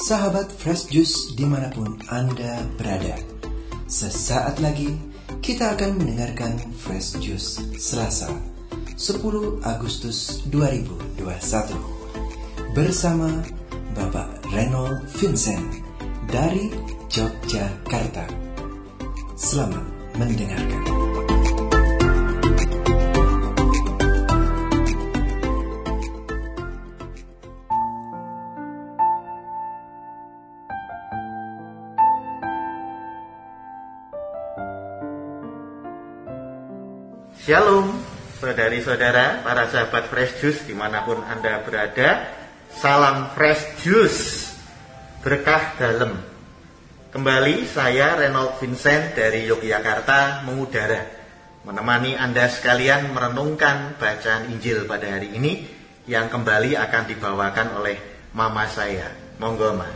Sahabat Fresh Juice di mana pun Anda berada. Sesaat lagi kita akan mendengarkan Fresh Juice Selasa 10 Agustus 2021 Bersama Bapak Renold Vincent dari Yogyakarta. Selamat mendengarkan Shalom, saudari-saudara, para sahabat Fresh Juice di mana pun Anda berada. Salam Fresh Juice, berkah dalam. Kembali saya Renold Vincent dari Yogyakarta mengudara. Menemani Anda sekalian merenungkan bacaan Injil pada hari ini yang kembali akan dibawakan oleh mama saya. Monggo, Ma.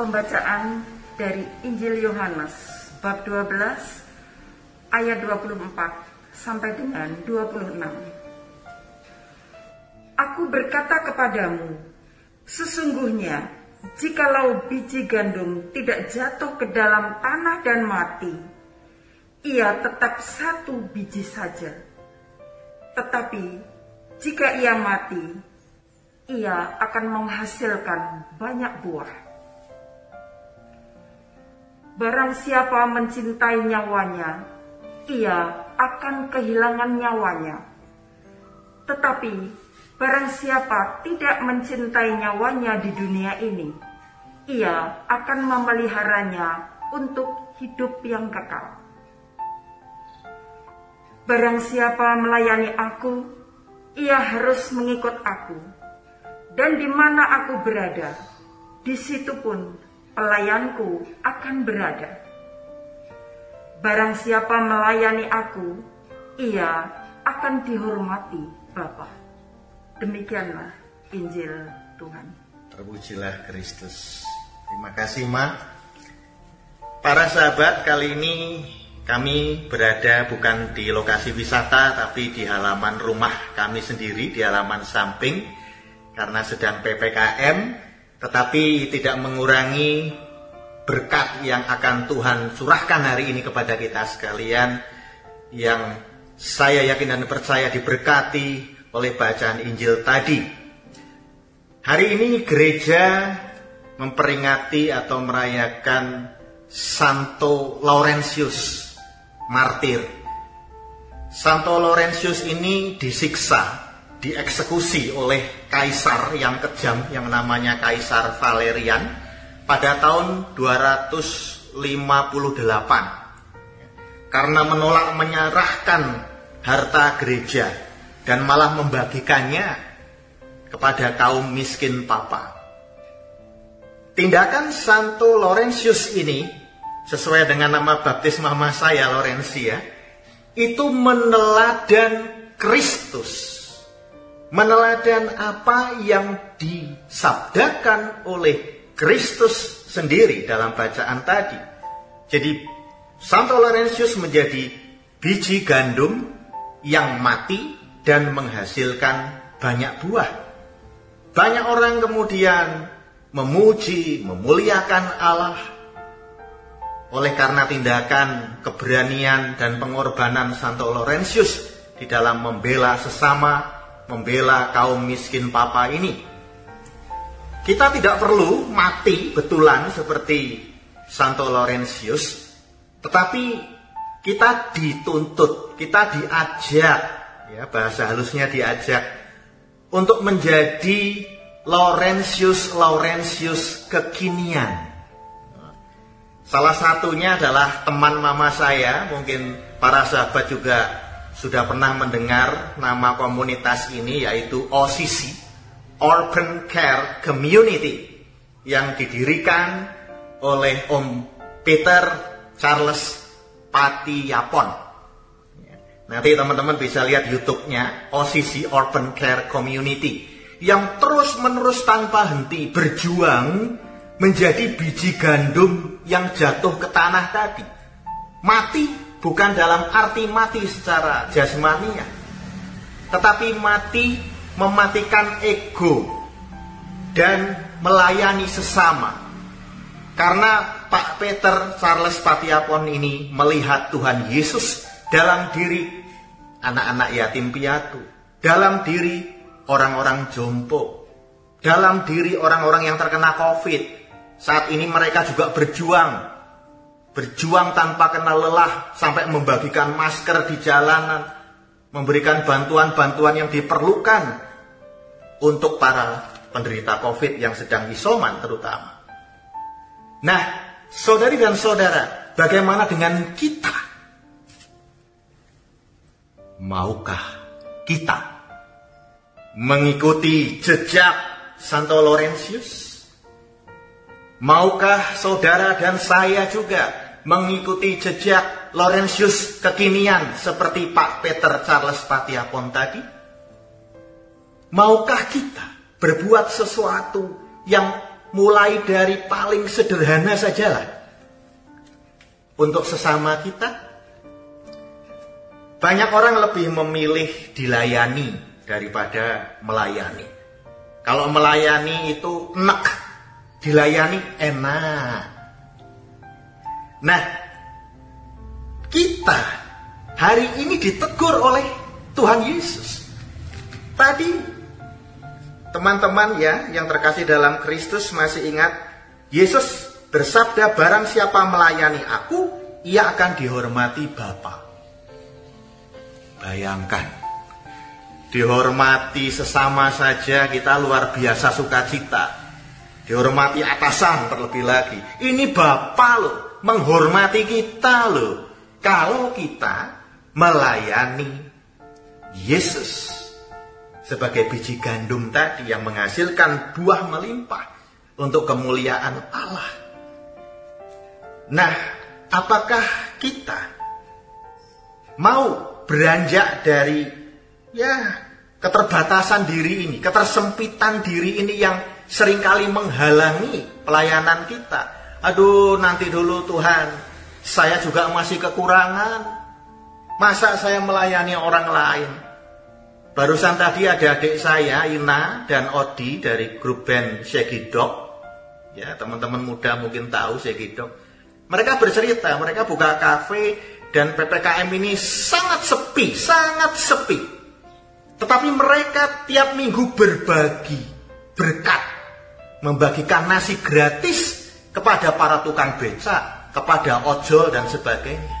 Pembacaan dari Injil Yohanes bab 12 ayat 24 sampai dengan 26. Aku berkata kepadamu, sesungguhnya jikalau biji gandum tidak jatuh ke dalam tanah dan mati, ia tetap satu biji saja. Tetapi jika ia mati, ia akan menghasilkan banyak buah. Barang siapa mencintai nyawanya, ia akan kehilangan nyawanya. Tetapi barang siapa tidak mencintai nyawanya di dunia ini, ia akan memeliharanya untuk hidup yang kekal. Barang siapa melayani aku, ia harus mengikut aku. Dan di mana aku berada, di situ pun pelayanku akan berada. Barang siapa melayani aku, ia akan dihormati Bapa. Demikianlah Injil Tuhan. Terpujilah Kristus. Terima kasih, Ma. Para sahabat, kali ini kami berada bukan di lokasi wisata, tapi di halaman rumah kami sendiri, di halaman samping, karena sedang PPKM, tetapi tidak mengurangi berkat yang akan Tuhan curahkan hari ini kepada kita sekalian yang saya yakin dan percaya diberkati oleh bacaan Injil tadi. Hari ini gereja memperingati atau merayakan Santo Laurentius martir. Santo Laurentius ini disiksa dieksekusi oleh kaisar yang kejam yang namanya Kaisar Valerian pada tahun 258 karena menolak menyerahkan harta gereja dan malah membagikannya kepada kaum miskin papa. Tindakan Santo Laurentius ini sesuai dengan nama baptis mama saya Laurencia itu meneladan Kristus meneladan apa yang disabdakan oleh Kristus sendiri dalam bacaan tadi. Jadi Santo Laurentius menjadi biji gandum yang mati dan menghasilkan banyak buah. Banyak orang kemudian memuji, memuliakan Allah oleh karena tindakan keberanian dan pengorbanan Santo Laurentius di dalam membela sesama membela kaum miskin papa ini. Kita tidak perlu mati betulan seperti Santo Laurentius, tetapi kita dituntut, kita diajak, ya bahasa halusnya diajak untuk menjadi Laurentius Laurentius kekinian. Salah satunya adalah teman mama saya, mungkin para sahabat juga sudah pernah mendengar nama komunitas ini yaitu OCC, Open Care Community, yang didirikan oleh Om Peter Charles Pati Yapon. Nanti teman-teman bisa lihat YouTube-nya OCC Open Care Community yang terus-menerus tanpa henti berjuang menjadi biji gandum yang jatuh ke tanah tadi. Mati bukan dalam arti mati secara jasmania, tetapi mati mematikan ego dan melayani sesama. Karena Pak Peter Charles Patiapon ini melihat Tuhan Yesus dalam diri anak-anak yatim piatu, dalam diri orang-orang jompo, dalam diri orang-orang yang terkena COVID. Saat ini mereka juga berjuang berjuang tanpa kenal lelah sampai membagikan masker di jalanan, memberikan bantuan-bantuan yang diperlukan untuk para penderita COVID yang sedang isoman terutama. Nah, saudari dan saudara, bagaimana dengan kita? Maukah kita mengikuti jejak Santo Laurentius? Maukah saudara dan saya juga mengikuti jejak Laurentius kekinian seperti Pak Peter Charles Patiapon tadi? Maukah kita berbuat sesuatu yang mulai dari paling sederhana sajalah untuk sesama kita? Banyak orang lebih memilih dilayani daripada melayani. Kalau melayani itu enak, dilayani enak. Nah, kita hari ini ditegur oleh Tuhan Yesus. Tadi teman-teman ya yang terkasih dalam Kristus masih ingat Yesus bersabda barang siapa melayani aku ia akan dihormati Bapa. Bayangkan dihormati sesama saja kita luar biasa sukacita. Dihormati atasan terlebih lagi. Ini Bapak loh menghormati kita loh. Kalau kita melayani Yesus sebagai biji gandum tadi yang menghasilkan buah melimpah untuk kemuliaan Allah. Nah, apakah kita mau beranjak dari ya keterbatasan diri ini, ketersempitan diri ini yang sering kali menghalangi pelayanan kita Aduh, nanti dulu Tuhan, saya juga masih kekurangan. Masa saya melayani orang lain? Barusan tadi ada adik saya, Ina dan Odi dari grup band Shaggy Ya, teman-teman muda mungkin tahu Shaggy Mereka bercerita, mereka buka kafe dan PPKM ini sangat sepi, sangat sepi. Tetapi mereka tiap minggu berbagi berkat, membagikan nasi gratis kepada para tukang beca, kepada ojol dan sebagainya.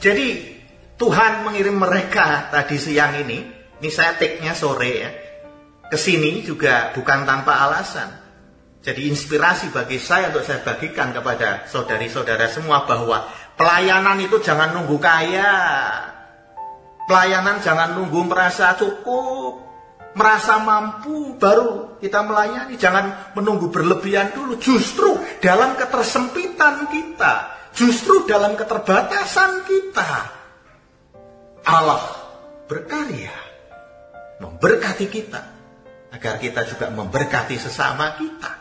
Jadi Tuhan mengirim mereka tadi siang ini, ini saya take-nya sore ya, ke sini juga bukan tanpa alasan. Jadi inspirasi bagi saya untuk saya bagikan kepada saudari-saudara semua bahwa pelayanan itu jangan nunggu kaya. Pelayanan jangan nunggu merasa cukup merasa mampu baru kita melayani. Jangan menunggu berlebihan dulu. Justru dalam ketersempitan kita, justru dalam keterbatasan kita, Allah berkarya memberkati kita agar kita juga memberkati sesama kita,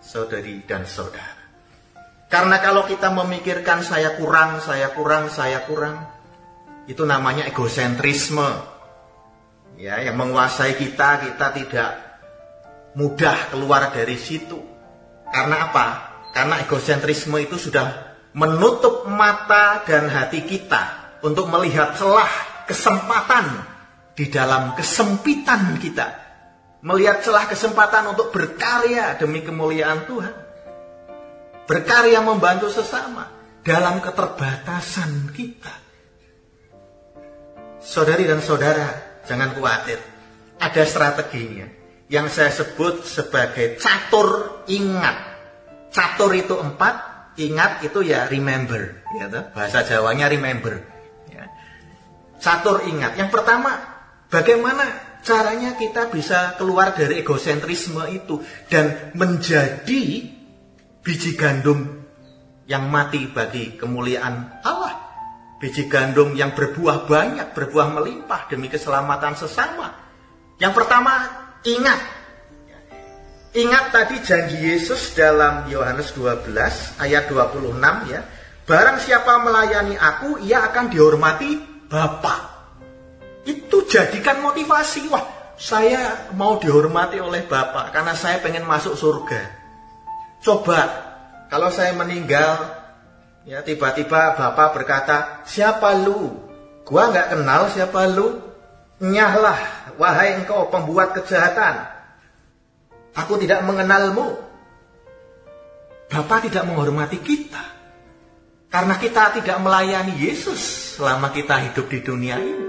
saudari dan saudara. Karena kalau kita memikirkan saya kurang, saya kurang, saya kurang, itu namanya egosentrisme ya yang menguasai kita kita tidak mudah keluar dari situ. Karena apa? Karena egosentrisme itu sudah menutup mata dan hati kita untuk melihat celah kesempatan di dalam kesempitan kita. Melihat celah kesempatan untuk berkarya demi kemuliaan Tuhan. Berkarya membantu sesama dalam keterbatasan kita. Saudari dan saudara Jangan khawatir. Ada strateginya. Yang saya sebut sebagai catur ingat. Catur itu empat, ingat itu ya remember. Ya, Bahasa Jawanya remember. Ya. Catur ingat. Yang pertama, bagaimana caranya kita bisa keluar dari egosentrisme itu dan menjadi biji gandum yang mati bagi kemuliaan Allah biji gandum yang berbuah banyak, berbuah melimpah demi keselamatan sesama. Yang pertama, ingat. Ingat tadi janji Yesus dalam Yohanes 12 ayat 26 ya. Barang siapa melayani aku, ia akan dihormati Bapa. Itu jadikan motivasi. Wah, saya mau dihormati oleh Bapak karena saya pengen masuk surga. Coba kalau saya meninggal, ya tiba-tiba Bapak berkata, siapa lu? Gua nggak kenal siapa lu. Nyahlah, wahai engkau pembuat kejahatan. Aku tidak mengenalmu. Bapak tidak menghormati kita. Karena kita tidak melayani Yesus selama kita hidup di dunia ini.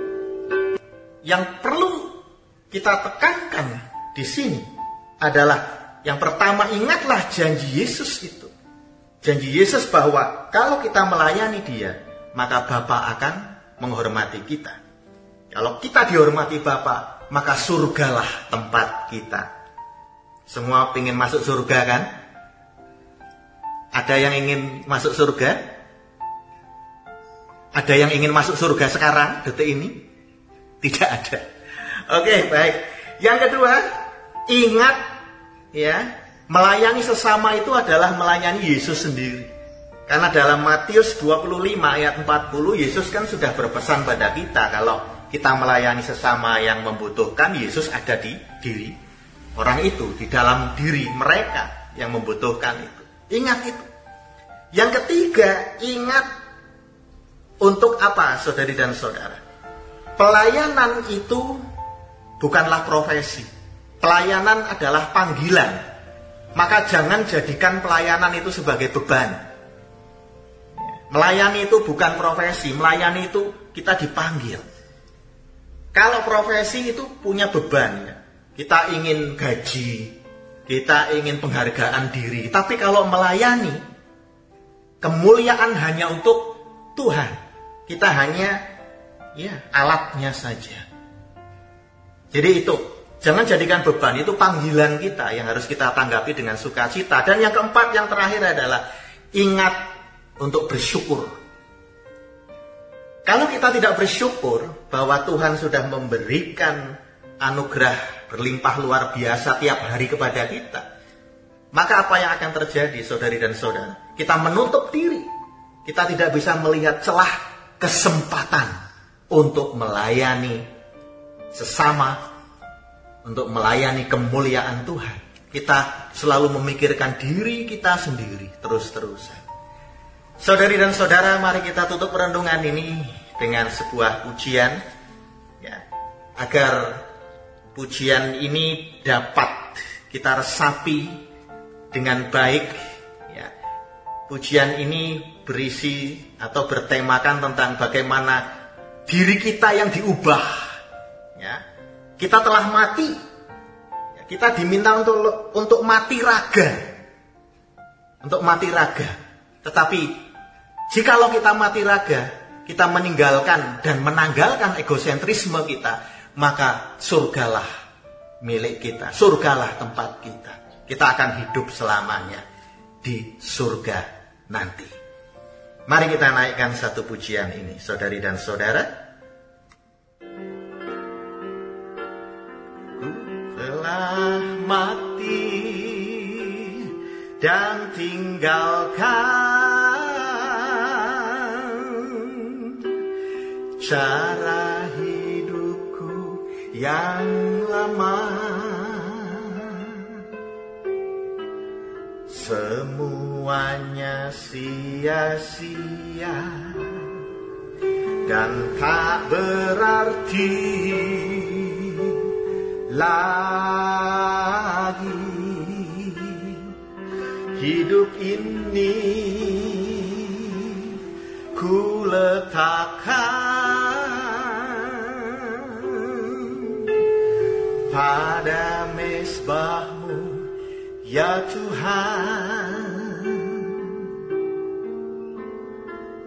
Yang perlu kita tekankan di sini adalah yang pertama ingatlah janji Yesus itu. Janji Yesus bahwa kalau kita melayani dia, maka Bapa akan menghormati kita. Kalau kita dihormati Bapa, maka surgalah tempat kita. Semua ingin masuk surga kan? Ada yang ingin masuk surga? Ada yang ingin masuk surga sekarang, detik ini? Tidak ada. Oke, baik. Yang kedua, ingat ya, melayani sesama itu adalah melayani Yesus sendiri. Karena dalam Matius 25 ayat 40 Yesus kan sudah berpesan pada kita kalau kita melayani sesama yang membutuhkan Yesus ada di diri orang itu, di dalam diri mereka yang membutuhkan itu. Ingat itu. Yang ketiga, ingat untuk apa saudari dan saudara? Pelayanan itu bukanlah profesi. Pelayanan adalah panggilan. Maka jangan jadikan pelayanan itu sebagai beban. Melayani itu bukan profesi, melayani itu kita dipanggil. Kalau profesi itu punya beban, kita ingin gaji, kita ingin penghargaan diri. Tapi kalau melayani, kemuliaan hanya untuk Tuhan. Kita hanya ya alatnya saja. Jadi itu jangan jadikan beban itu panggilan kita yang harus kita tanggapi dengan sukacita. Dan yang keempat yang terakhir adalah ingat untuk bersyukur. Kalau kita tidak bersyukur bahwa Tuhan sudah memberikan anugerah berlimpah luar biasa tiap hari kepada kita, maka apa yang akan terjadi saudari dan saudara? Kita menutup diri. Kita tidak bisa melihat celah kesempatan untuk melayani sesama, untuk melayani kemuliaan Tuhan. Kita selalu memikirkan diri kita sendiri terus-terusan. Saudari dan saudara, mari kita tutup perundungan ini dengan sebuah pujian ya, agar pujian ini dapat kita resapi dengan baik ya. Pujian ini berisi atau bertemakan tentang bagaimana diri kita yang diubah. Ya. Kita telah mati. Kita diminta untuk untuk mati raga. Untuk mati raga. Tetapi jikalau kita mati raga, kita meninggalkan dan menanggalkan egosentrisme kita, maka surgalah milik kita, surgalah tempat kita. Kita akan hidup selamanya di surga nanti. Mari kita naikkan satu pujian ini, saudari dan saudara. Telah mati dan tinggalkan cara hidupku yang lama. Semuanya sia-sia dan tak berarti lagi. Hidup ini ku letakkan pada mesbahmu Ya Tuhan.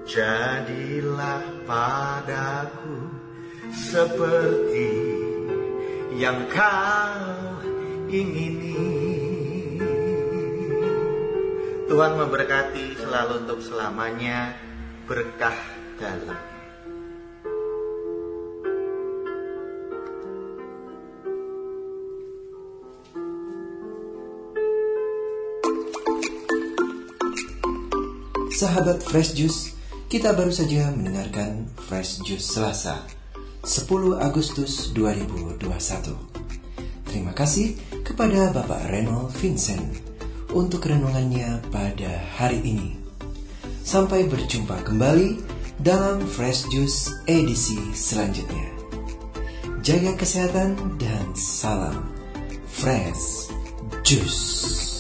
Jadilah padaku seperti yang kau ingini. Tuhan memberkati selalu untuk selamanya berkah dalam. Sahabat Fresh Juice, kita baru saja mendengarkan Fresh Juice Selasa, 10 Agustus 2021. Terima kasih kepada Bapak Reno Vincent untuk renungannya pada hari ini. Sampai berjumpa kembali dalam Fresh Juice edisi selanjutnya. Jaga kesehatan dan salam Fresh Juice.